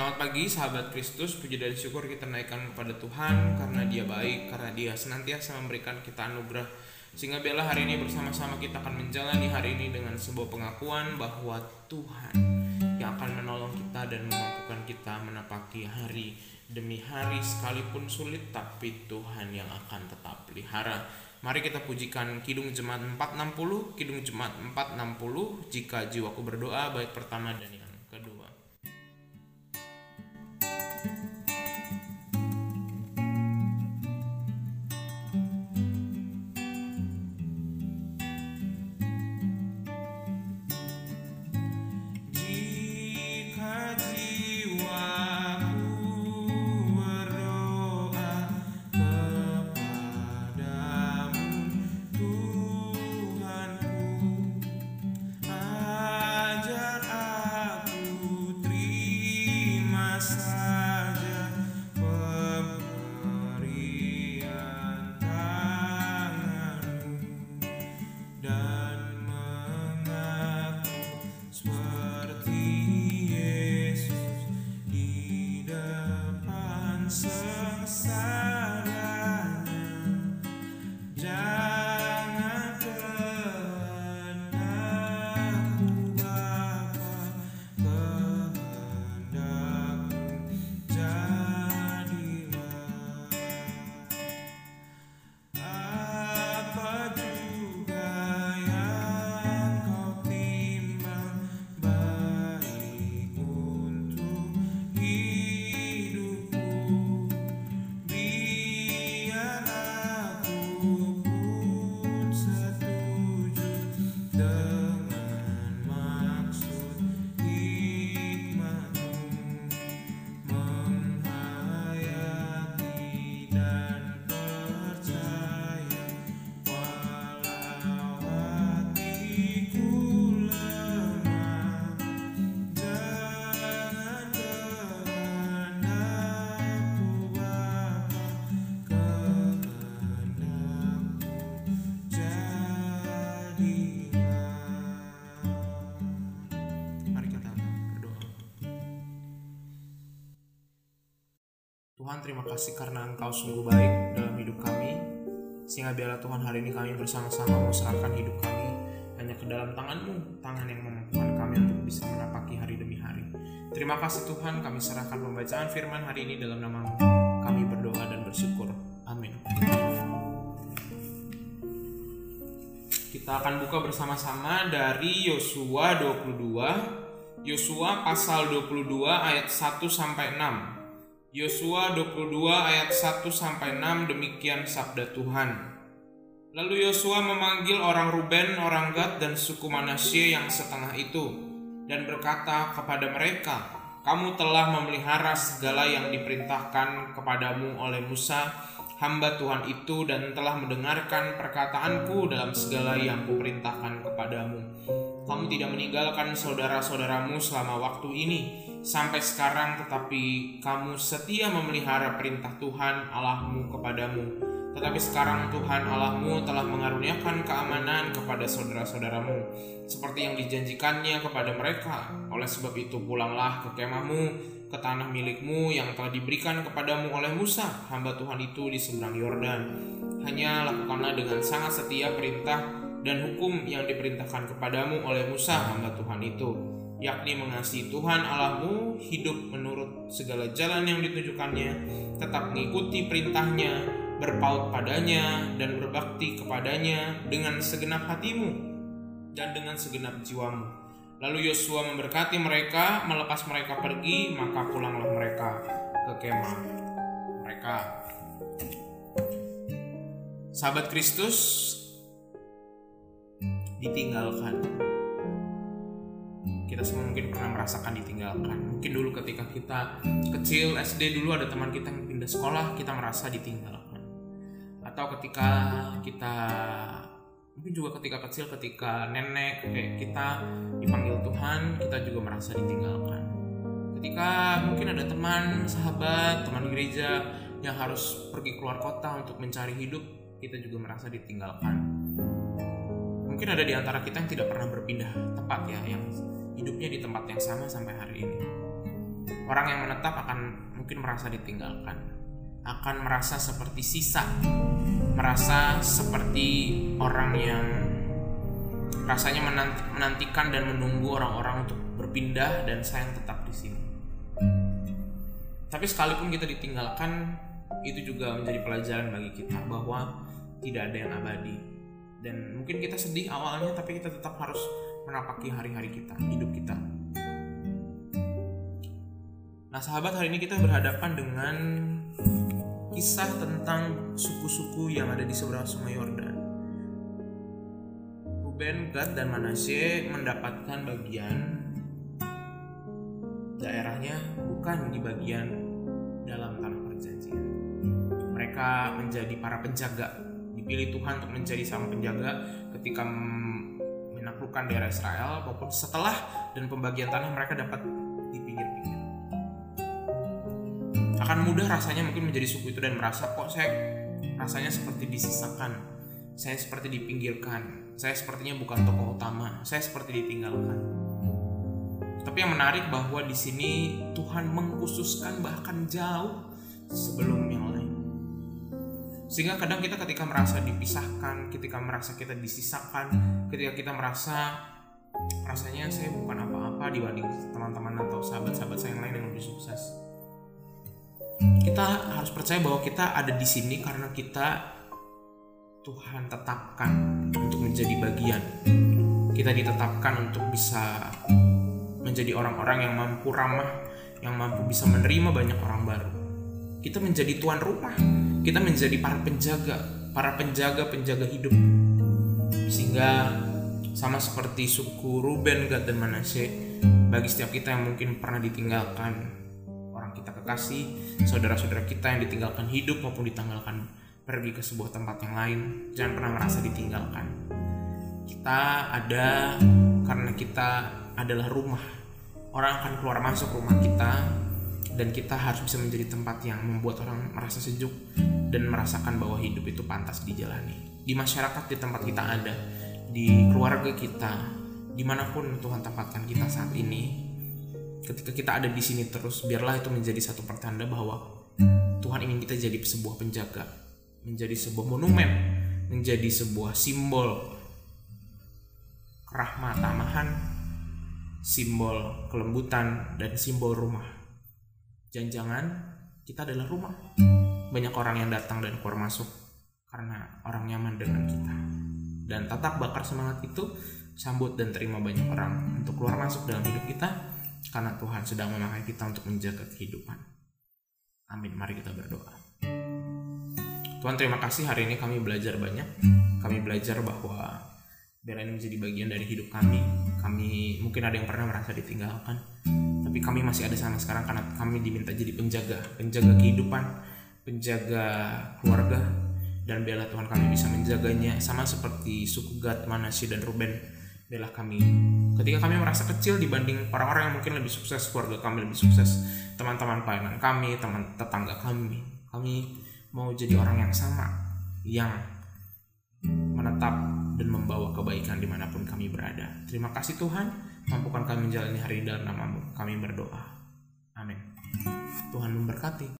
Selamat pagi sahabat Kristus, puji dan syukur kita naikkan kepada Tuhan karena dia baik, karena dia senantiasa memberikan kita anugerah. Sehingga biarlah hari ini bersama-sama kita akan menjalani hari ini dengan sebuah pengakuan bahwa Tuhan yang akan menolong kita dan memampukan kita menapaki hari demi hari sekalipun sulit tapi Tuhan yang akan tetap pelihara. Mari kita pujikan Kidung Jemaat 460, Kidung Jemaat 460 jika jiwaku berdoa baik pertama dan Tuhan terima kasih karena Engkau sungguh baik dalam hidup kami. Sehingga biarlah Tuhan hari ini kami bersama-sama menyerahkan hidup kami Hanya ke dalam tanganmu Tangan yang memampukan kami untuk bisa menapaki hari demi hari. Terima kasih Tuhan kami serahkan pembacaan firman hari ini dalam namamu. Kami berdoa dan bersyukur. Amin. Kita akan buka bersama-sama dari Yosua 22 Yosua pasal 22 ayat 1 sampai 6 Yosua 22 ayat 1 sampai 6 demikian sabda Tuhan. Lalu Yosua memanggil orang Ruben, orang Gad dan suku Manasye yang setengah itu dan berkata kepada mereka, "Kamu telah memelihara segala yang diperintahkan kepadamu oleh Musa, hamba Tuhan itu dan telah mendengarkan perkataanku dalam segala yang kuperintahkan kepadamu. Kamu tidak meninggalkan saudara-saudaramu selama waktu ini sampai sekarang tetapi kamu setia memelihara perintah Tuhan Allahmu kepadamu. Tetapi sekarang Tuhan Allahmu telah mengaruniakan keamanan kepada saudara-saudaramu seperti yang dijanjikannya kepada mereka. Oleh sebab itu pulanglah ke kemahmu, ke tanah milikmu yang telah diberikan kepadamu oleh Musa, hamba Tuhan itu di seberang Yordan. Hanya lakukanlah dengan sangat setia perintah dan hukum yang diperintahkan kepadamu oleh Musa, hamba Tuhan itu yakni mengasihi Tuhan Allahmu, hidup menurut segala jalan yang ditunjukkannya, tetap mengikuti perintahnya, berpaut padanya, dan berbakti kepadanya dengan segenap hatimu dan dengan segenap jiwamu. Lalu Yosua memberkati mereka, melepas mereka pergi, maka pulanglah mereka ke kemah mereka. Sahabat Kristus ditinggalkan kita semua mungkin pernah merasakan ditinggalkan. Mungkin dulu ketika kita kecil SD dulu ada teman kita yang pindah sekolah, kita merasa ditinggalkan. Atau ketika kita mungkin juga ketika kecil ketika nenek kayak kita dipanggil Tuhan, kita juga merasa ditinggalkan. Ketika mungkin ada teman, sahabat, teman gereja yang harus pergi keluar kota untuk mencari hidup, kita juga merasa ditinggalkan. Mungkin ada di antara kita yang tidak pernah berpindah tempat ya, yang hidupnya di tempat yang sama sampai hari ini. Orang yang menetap akan mungkin merasa ditinggalkan, akan merasa seperti sisa, merasa seperti orang yang rasanya menantikan dan menunggu orang-orang untuk berpindah dan saya tetap di sini. Tapi sekalipun kita ditinggalkan, itu juga menjadi pelajaran bagi kita bahwa tidak ada yang abadi. Dan mungkin kita sedih awalnya, tapi kita tetap harus menapaki hari-hari kita, hidup kita. Nah, sahabat, hari ini kita berhadapan dengan kisah tentang suku-suku yang ada di seberang Sungai Yordan. Ruben, Gad, dan Manasye mendapatkan bagian daerahnya bukan di bagian dalam tanah perjanjian. Mereka menjadi para penjaga, dipilih Tuhan untuk menjadi sang penjaga ketika menaklukkan daerah Israel maupun setelah dan pembagian tanah mereka dapat di pinggir-pinggir akan mudah rasanya mungkin menjadi suku itu dan merasa kok saya rasanya seperti disisakan? Saya seperti dipinggirkan. Saya sepertinya bukan tokoh utama. Saya seperti ditinggalkan. Tapi yang menarik bahwa di sini Tuhan mengkhususkan bahkan jauh sebelum yang lain sehingga kadang kita ketika merasa dipisahkan ketika merasa kita disisakan ketika kita merasa rasanya saya bukan apa-apa dibanding teman-teman atau sahabat-sahabat saya yang lain yang lebih sukses kita harus percaya bahwa kita ada di sini karena kita Tuhan tetapkan untuk menjadi bagian. Kita ditetapkan untuk bisa menjadi orang-orang yang mampu ramah, yang mampu bisa menerima banyak orang baru. Kita menjadi tuan rumah, kita menjadi para penjaga, para penjaga-penjaga hidup. Sehingga sama seperti suku Ruben, Gad, dan Manasye, bagi setiap kita yang mungkin pernah ditinggalkan, kita kekasih, saudara-saudara kita yang ditinggalkan hidup maupun ditinggalkan pergi ke sebuah tempat yang lain. Jangan pernah merasa ditinggalkan. Kita ada karena kita adalah rumah. Orang akan keluar masuk rumah kita dan kita harus bisa menjadi tempat yang membuat orang merasa sejuk dan merasakan bahwa hidup itu pantas dijalani. Di masyarakat di tempat kita ada, di keluarga kita, di mana pun Tuhan tempatkan kita saat ini, ketika kita ada di sini terus biarlah itu menjadi satu pertanda bahwa Tuhan ingin kita jadi sebuah penjaga menjadi sebuah monumen menjadi sebuah simbol kerahmat tamahan simbol kelembutan dan simbol rumah jangan-jangan kita adalah rumah banyak orang yang datang dan keluar masuk karena orang nyaman dengan kita dan tatap bakar semangat itu sambut dan terima banyak orang untuk keluar masuk dalam hidup kita karena Tuhan sedang memakai kita untuk menjaga kehidupan. Amin. Mari kita berdoa. Tuhan terima kasih hari ini kami belajar banyak. Kami belajar bahwa biar ini menjadi bagian dari hidup kami. Kami mungkin ada yang pernah merasa ditinggalkan, tapi kami masih ada sama sekarang karena kami diminta jadi penjaga, penjaga kehidupan, penjaga keluarga, dan biarlah Tuhan kami bisa menjaganya. Sama seperti suku Gad, Manasye, dan Ruben adalah kami ketika kami merasa kecil dibanding orang-orang yang mungkin lebih sukses keluarga kami lebih sukses teman-teman pelayanan kami teman tetangga kami kami mau jadi orang yang sama yang menetap membawa kebaikan di mana pun kami berada. Terima kasih Tuhan. Mampukan kami menjalani hari ini dalam namamu. Kami berdoa. Amin. Tuhan memberkati